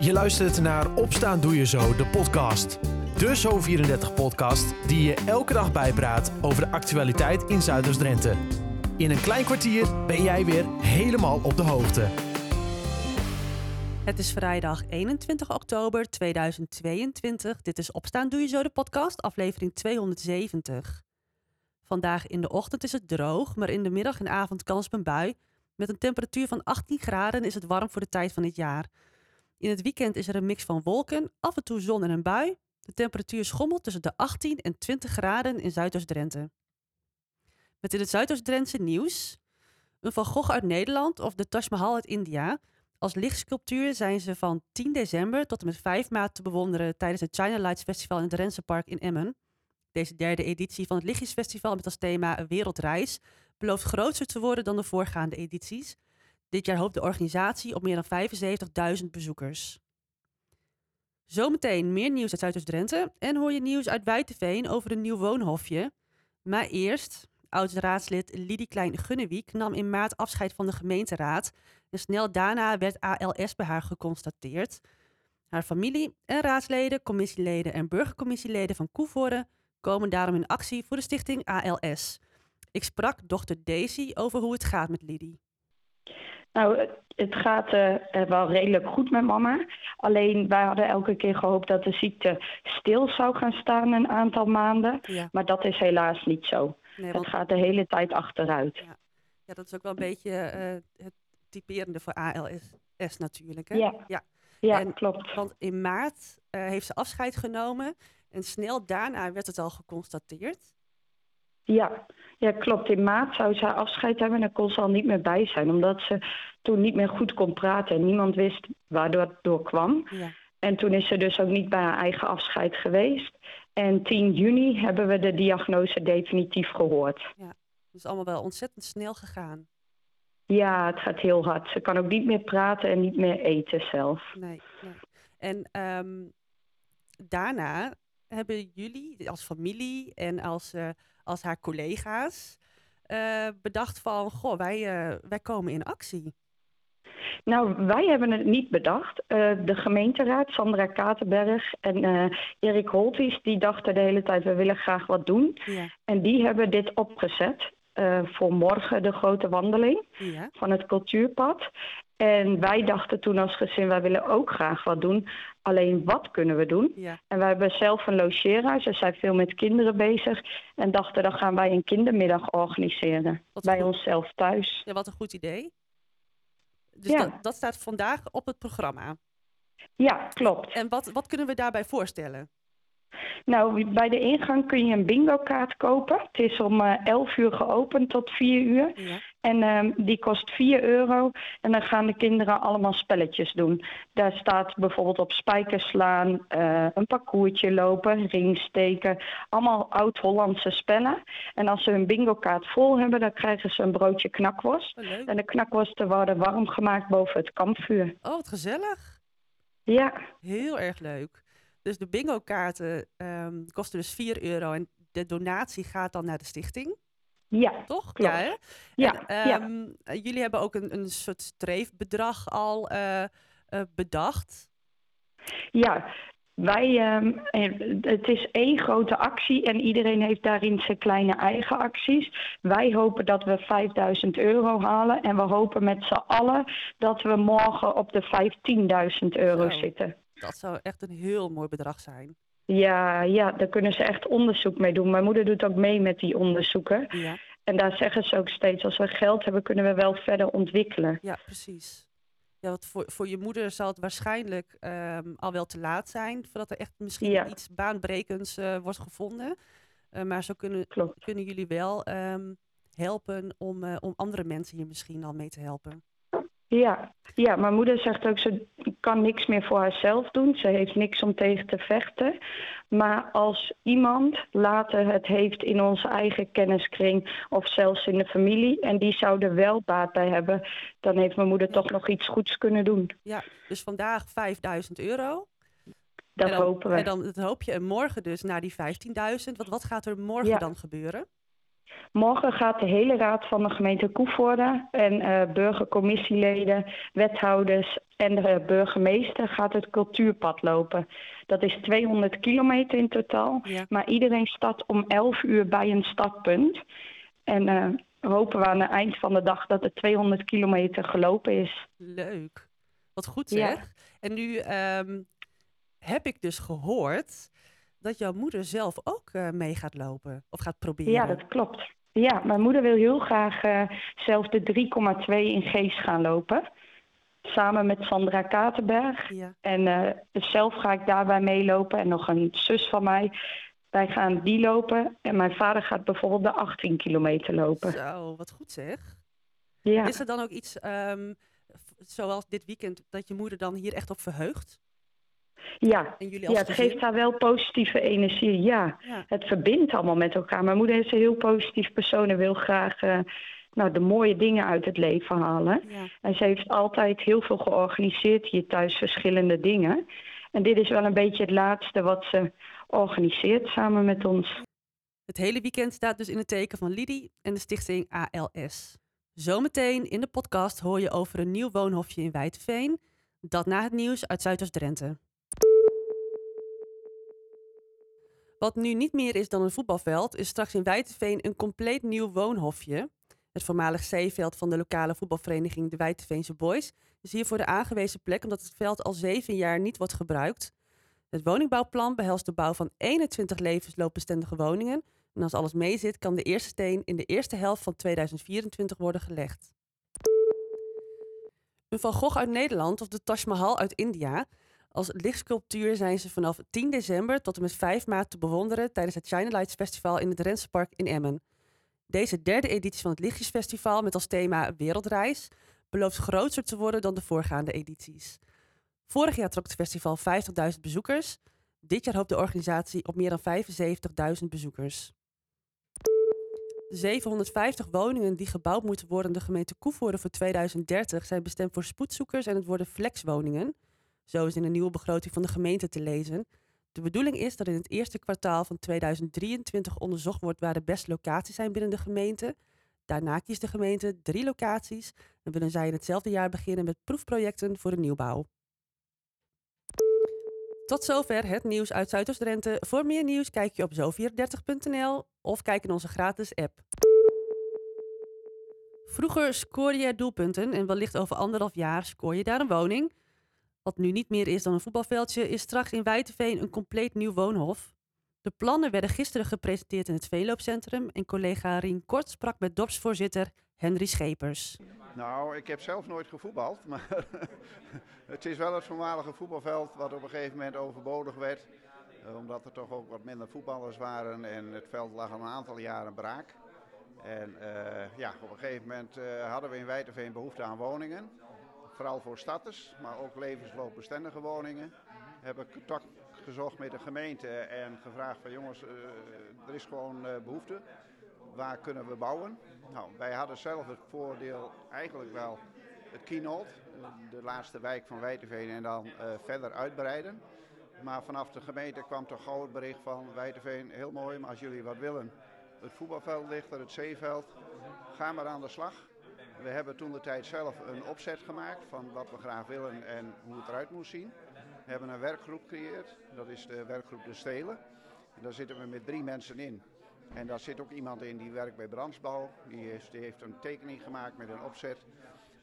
Je luistert naar Opstaan Doe Je Zo, de podcast. De Zo34-podcast die je elke dag bijpraat over de actualiteit in Zuiders-Drenthe. In een klein kwartier ben jij weer helemaal op de hoogte. Het is vrijdag 21 oktober 2022. Dit is Opstaan Doe Je Zo, de podcast, aflevering 270. Vandaag in de ochtend is het droog, maar in de middag en avond kans op een bui. Met een temperatuur van 18 graden is het warm voor de tijd van het jaar. In het weekend is er een mix van wolken, af en toe zon en een bui. De temperatuur schommelt tussen de 18 en 20 graden in Zuidoost-Drenthe. Met in het Zuidoost-Drentse nieuws. Een Van Gogh uit Nederland of de Taj Mahal uit India. Als lichtsculptuur zijn ze van 10 december tot en met 5 maart te bewonderen tijdens het China Lights Festival in het Drentse Park in Emmen. Deze derde editie van het Lichtjesfestival met als thema wereldreis belooft groter te worden dan de voorgaande edities. Dit jaar hoopt de organisatie op meer dan 75.000 bezoekers. Zometeen meer nieuws uit Zuidoost-Drenthe en hoor je nieuws uit Wijteveen over een nieuw woonhofje. Maar eerst, oud-raadslid Lidie Klein-Gunnewiek nam in maart afscheid van de gemeenteraad en snel daarna werd ALS bij haar geconstateerd. Haar familie en raadsleden, commissieleden en burgercommissieleden van Koevoorde komen daarom in actie voor de stichting ALS. Ik sprak dochter Daisy over hoe het gaat met Lidie. Nou, het gaat uh, wel redelijk goed met mama. Alleen wij hadden elke keer gehoopt dat de ziekte stil zou gaan staan een aantal maanden. Ja. Maar dat is helaas niet zo. Nee, want... Het gaat de hele tijd achteruit. Ja, ja dat is ook wel een beetje uh, het typerende voor ALS natuurlijk. Hè? Ja, ja. ja en, klopt. Want in maart heeft ze afscheid genomen. En snel daarna werd het al geconstateerd. Ja, ja, klopt. In maart zou ze afscheid hebben en dan kon ze al niet meer bij zijn. Omdat ze toen niet meer goed kon praten en niemand wist waardoor het door kwam. Ja. En toen is ze dus ook niet bij haar eigen afscheid geweest. En 10 juni hebben we de diagnose definitief gehoord. Ja, dus allemaal wel ontzettend snel gegaan. Ja, het gaat heel hard. Ze kan ook niet meer praten en niet meer eten zelf. Nee. nee. En um, daarna hebben jullie als familie en als, uh, als haar collega's uh, bedacht van, goh, wij, uh, wij komen in actie? Nou, wij hebben het niet bedacht. de gemeenteraad, Sandra Katenberg en Erik Holties, die dachten de hele tijd, we willen graag wat doen. Ja. En die hebben dit opgezet. voor morgen de grote wandeling ja. van het cultuurpad. En wij dachten toen als gezin, wij willen ook graag wat doen. Alleen wat kunnen we doen? Ja. En wij hebben zelf een logeerhuis. Ze zijn veel met kinderen bezig. En dachten, dan gaan wij een kindermiddag organiseren. bij onszelf thuis. Ja, wat een goed idee. Dus ja. dat, dat staat vandaag op het programma. Ja, klopt. En wat, wat kunnen we daarbij voorstellen? Nou, bij de ingang kun je een bingo-kaart kopen. Het is om uh, eh, 11 uur geopend tot 4 uur. Ja. En uh, die kost 4 euro. En dan gaan de kinderen allemaal spelletjes doen. Daar staat bijvoorbeeld op spijkers slaan, uh, een parcoursje lopen, ringsteken. Allemaal oud-Hollandse spellen. En als ze hun bingo-kaart vol hebben, dan krijgen ze een broodje knakworst. Oh, en de knakworsten worden warm gemaakt boven het kampvuur. Oh, wat gezellig. Ja. Heel erg leuk. Dus de bingo-kaarten um, kosten dus 4 euro en de donatie gaat dan naar de stichting. Ja, toch? Klopt. Ja, hè? ja, en, um, ja, Jullie hebben ook een, een soort streefbedrag al uh, uh, bedacht. Ja, wij, um, het is één grote actie en iedereen heeft daarin zijn kleine eigen acties. Wij hopen dat we 5000 euro halen en we hopen met z'n allen dat we morgen op de 15.000 euro Zo. zitten. Dat zou echt een heel mooi bedrag zijn. Ja, ja, daar kunnen ze echt onderzoek mee doen. Mijn moeder doet ook mee met die onderzoeken. Ja. En daar zeggen ze ook steeds, als we geld hebben, kunnen we wel verder ontwikkelen. Ja, precies. Ja, want voor, voor je moeder zal het waarschijnlijk um, al wel te laat zijn, voordat er echt misschien ja. iets baanbrekends uh, wordt gevonden. Uh, maar zo kunnen, kunnen jullie wel um, helpen om, uh, om andere mensen hier misschien al mee te helpen. Ja, ja, mijn moeder zegt ook, ze kan niks meer voor haarzelf doen. Ze heeft niks om tegen te vechten. Maar als iemand later het heeft in onze eigen kenniskring of zelfs in de familie... en die zou er wel baat bij hebben, dan heeft mijn moeder toch nog iets goeds kunnen doen. Ja, dus vandaag 5000 euro. Dat dan, hopen we. En dan dat hoop je. En morgen dus naar die 15.000. Wat, wat gaat er morgen ja. dan gebeuren? Morgen gaat de hele raad van de gemeente Koevoorde en uh, burgercommissieleden, wethouders en de burgemeester gaat het cultuurpad lopen. Dat is 200 kilometer in totaal. Maar iedereen start om 11 uur bij een startpunt. En uh, hopen we aan het eind van de dag dat het 200 kilometer gelopen is. Leuk. Wat goed zeg. En nu um, heb ik dus gehoord dat jouw moeder zelf ook uh, mee gaat lopen of gaat proberen. Ja, dat klopt. Ja, mijn moeder wil heel graag uh, zelf de 3,2 in Geest gaan lopen. Samen met Sandra Katenberg. Ja. En uh, zelf ga ik daarbij meelopen en nog een zus van mij. Wij gaan die lopen en mijn vader gaat bijvoorbeeld de 18 kilometer lopen. Zo, wat goed zeg. Ja. Is er dan ook iets, um, zoals dit weekend, dat je moeder dan hier echt op verheugt? Ja, ja het geeft haar wel positieve energie. Ja. het verbindt allemaal met elkaar. Mijn moeder is een heel positief persoon en wil graag uh, nou, de mooie dingen uit het leven halen. Ja. En ze heeft altijd heel veel georganiseerd hier thuis, verschillende dingen. En dit is wel een beetje het laatste wat ze organiseert samen met ons. Het hele weekend staat dus in het teken van Lidie en de stichting ALS. Zometeen in de podcast hoor je over een nieuw woonhofje in Wijteveen. Dat na het nieuws uit Zuidoost-Drenthe. Wat nu niet meer is dan een voetbalveld, is straks in Wijteveen een compleet nieuw woonhofje. Het voormalig zeeveld van de lokale voetbalvereniging de Wijteveense Boys is hiervoor de aangewezen plek omdat het veld al zeven jaar niet wordt gebruikt. Het woningbouwplan behelst de bouw van 21 levensloopbestendige woningen. En als alles meezit, kan de eerste steen in de eerste helft van 2024 worden gelegd. Een Van Gogh uit Nederland of de Taj Mahal uit India als lichtsculptuur zijn ze vanaf 10 december tot en met 5 maart te bewonderen tijdens het China Lights Festival in het Rensenpark in Emmen. Deze derde editie van het Lichtjesfestival met als thema Wereldreis belooft groter te worden dan de voorgaande edities. Vorig jaar trok het festival 50.000 bezoekers. Dit jaar hoopt de organisatie op meer dan 75.000 bezoekers. De 750 woningen die gebouwd moeten worden in de gemeente Koevoorde voor 2030 zijn bestemd voor spoedzoekers en het worden flexwoningen. Zo is in de nieuwe begroting van de gemeente te lezen. De bedoeling is dat in het eerste kwartaal van 2023 onderzocht wordt waar de beste locaties zijn binnen de gemeente. Daarna kiest de gemeente drie locaties en willen zij in hetzelfde jaar beginnen met proefprojecten voor de nieuwbouw. Tot zover het nieuws uit Zuidoost-Drenthe. Voor meer nieuws kijk je op zo34.nl of kijk in onze gratis app. Vroeger scoorde je doelpunten en wellicht over anderhalf jaar scoor je daar een woning. Wat nu niet meer is dan een voetbalveldje, is straks in Wijteveen een compleet nieuw woonhof. De plannen werden gisteren gepresenteerd in het Veeloopcentrum en collega Rien Kort sprak met dorpsvoorzitter Henry Schepers. Nou, ik heb zelf nooit gevoetbald, maar het is wel het voormalige voetbalveld wat op een gegeven moment overbodig werd. Eh, omdat er toch ook wat minder voetballers waren en het veld lag al een aantal jaren braak. En uh, ja, op een gegeven moment uh, hadden we in Wijteveen behoefte aan woningen vooral voor starters, maar ook levensloopbestendige woningen. Heb ik contact gezocht met de gemeente en gevraagd van jongens, uh, er is gewoon uh, behoefte. Waar kunnen we bouwen? Nou, wij hadden zelf het voordeel eigenlijk wel het keynote, de laatste wijk van Wijteveen en dan uh, verder uitbreiden. Maar vanaf de gemeente kwam toch gauw het bericht van Wijteveen, heel mooi, maar als jullie wat willen, het voetbalveld ligt er, het zeeveld, ga maar aan de slag. We hebben toen de tijd zelf een opzet gemaakt van wat we graag willen en hoe het eruit moest zien. We hebben een werkgroep gecreëerd, dat is de werkgroep De Stelen. En daar zitten we met drie mensen in. En daar zit ook iemand in die werkt bij brandsbouw. Die heeft, die heeft een tekening gemaakt met een opzet.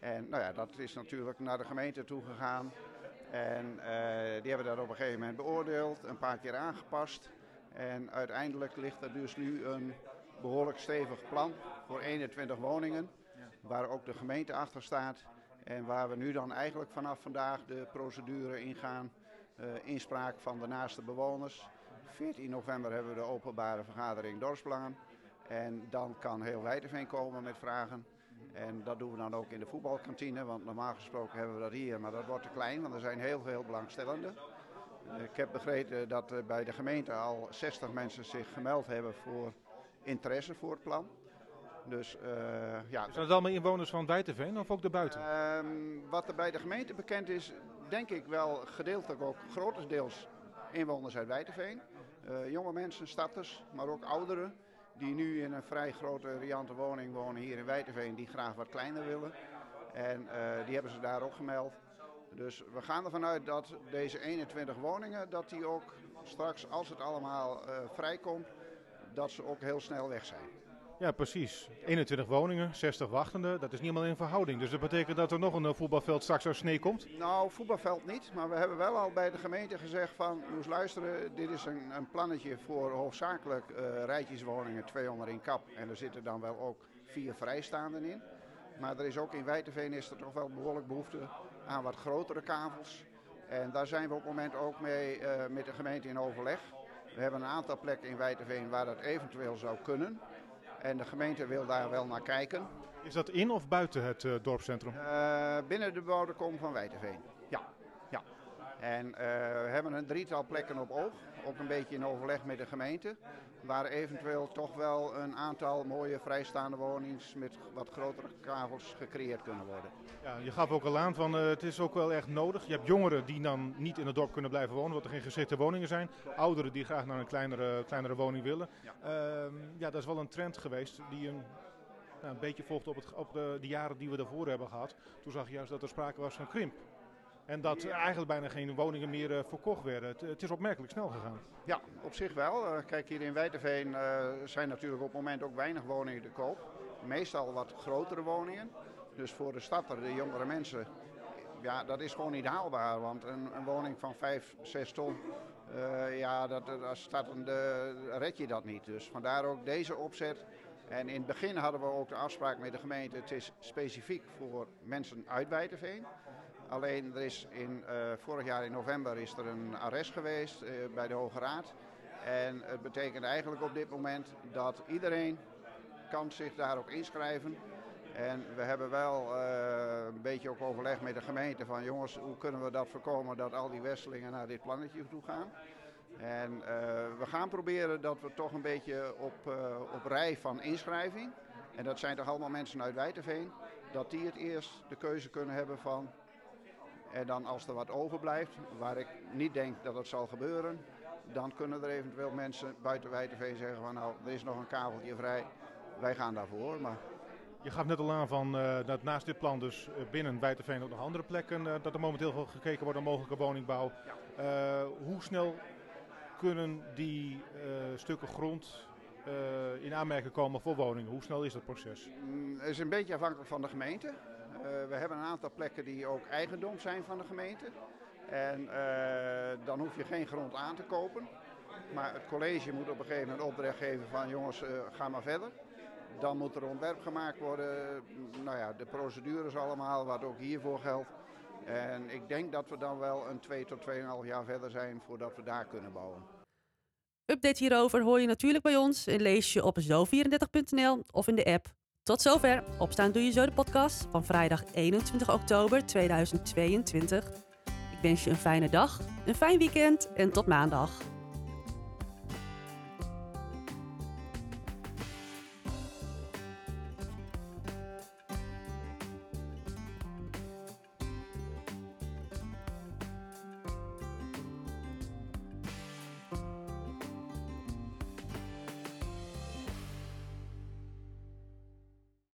En nou ja, dat is natuurlijk naar de gemeente toe gegaan. En uh, die hebben dat op een gegeven moment beoordeeld, een paar keer aangepast. En uiteindelijk ligt er dus nu een behoorlijk stevig plan voor 21 woningen waar ook de gemeente achter staat. En waar we nu dan eigenlijk vanaf vandaag de procedure ingaan. Uh, inspraak van de naaste bewoners. 14 november hebben we de openbare vergadering dorpsbelangen. En dan kan heel Wijtenveen komen met vragen. En dat doen we dan ook in de voetbalkantine, want normaal gesproken hebben we dat hier, maar dat wordt te klein, want er zijn heel veel belangstellenden. Ik heb begrepen dat uh, bij de gemeente al 60 mensen zich gemeld hebben voor interesse voor het plan. Dus, uh, ja. Zijn het allemaal inwoners van Wijtenveen of ook de buiten? Uh, wat er bij de gemeente bekend is, denk ik wel gedeeltelijk ook grotendeels inwoners uit Wijtenveen. Uh, jonge mensen, starters, maar ook ouderen die nu in een vrij grote riante woning wonen hier in Wijtenveen, die graag wat kleiner willen. En uh, die hebben ze daar ook gemeld. Dus we gaan ervan uit dat deze 21 woningen, dat die ook straks, als het allemaal vrijkomt, dat ze ook heel snel weg zijn. Ja, precies. 21 woningen, 60 wachtenden. Dat is niet helemaal in verhouding. Dus dat betekent dat er nog een eh, voetbalveld straks uit snee komt? Nou, voetbalveld niet. Maar we hebben wel al bij de gemeente gezegd van... moest luisteren, dit is een, een plannetje voor hoofdzakelijk uh, rijtjeswoningen, 200 in kap. En er zitten dan wel ook vier vrijstaanden in. Maar er is ook in Wijtenveen is er toch wel behoorlijk behoefte aan wat grotere kavels. En daar zijn we op het moment ook mee uh, met de gemeente in overleg. We hebben een aantal plekken in Wijtenveen waar dat eventueel zou kunnen. En de gemeente wil daar wel naar kijken. Is dat in of buiten het uh, dorpscentrum? Uh, binnen de bebouwde kom van Wijtenveen. En uh, we hebben een drietal plekken op oog. Ook een beetje in overleg met de gemeente. Waar eventueel toch wel een aantal mooie vrijstaande woningen met wat grotere kavels gecreëerd kunnen worden. Ja, je gaf ook al aan van het is ook wel echt nodig. Je hebt jongeren die dan niet in het dorp kunnen blijven wonen, omdat er geen geschikte woningen zijn. Ouderen die graag naar een kleinere, kleinere woning willen. Ja. Uh, ja, dat is wel een trend geweest die een nou, een beetje volgt op, het, op de, de, jaren die we daarvoor hebben gehad. Toen zag je juist dat er sprake was van krimp. En dat eigenlijk bijna geen woningen meer uh, verkocht werden. Het, is opmerkelijk snel gegaan. Ja, op zich wel. Uh, kijk, hier in Wijterveen uh, zijn natuurlijk op het moment ook weinig woningen te koop. Meestal wat grotere woningen. Dus voor de stad, de jongere mensen, ja, dat is gewoon niet haalbaar. Want een, een woning van 5, 6 ton, ja, dat, als red je dat niet. Dus vandaar ook deze opzet. En in het begin hadden we ook de afspraak met de gemeente, het is specifiek voor mensen uit Wijterveen. Alleen er is in, uh, vorig jaar in november is er een arrest geweest uh, bij de Hoge Raad. En het betekent eigenlijk op dit moment dat iedereen kan zich daar ook inschrijven. En we hebben wel uh, een beetje ook overleg met de gemeente van jongens, hoe kunnen we dat voorkomen dat al die westelingen naar dit plannetje toe gaan. En we gaan proberen dat we toch een beetje op, op rij van inschrijving, en dat zijn toch allemaal mensen uit Wijterveen, dat die het eerst de keuze kunnen hebben van, en dan als er wat overblijft, waar ik niet denk dat het zal gebeuren, dan kunnen er eventueel mensen buiten Wijterveen zeggen van nou, er is nog een kaveltje vrij, wij gaan daarvoor. Maar je gaf net al aan van, uh, dat naast dit plan dus binnen Wijterveen ook nog andere plekken, uh, dat er momenteel veel gekeken wordt naar mogelijke woningbouw. Ja. Uh, hoe snel kunnen die stukken grond in aanmerking komen voor woningen? Hoe snel is dat proces? Mm, het is een beetje afhankelijk van de gemeente. Uh, we hebben een aantal plekken die ook eigendom zijn van de gemeente. En dan hoef je geen grond aan te kopen. Maar het college moet op een gegeven moment opdracht geven van jongens, ga maar verder. Dan moet er ontwerp gemaakt worden. Nou ja, de procedures allemaal, wat ook hiervoor geldt. En ik denk dat we dan wel een 2 tot 2,5 jaar verder zijn voordat we daar kunnen bouwen. Update hierover hoor je natuurlijk bij ons en lees je op zo34.nl of in de app. Tot zover. Opstaan doe je zo de podcast van vrijdag 21 oktober 2022. Ik wens je een fijne dag, een fijn weekend en tot maandag.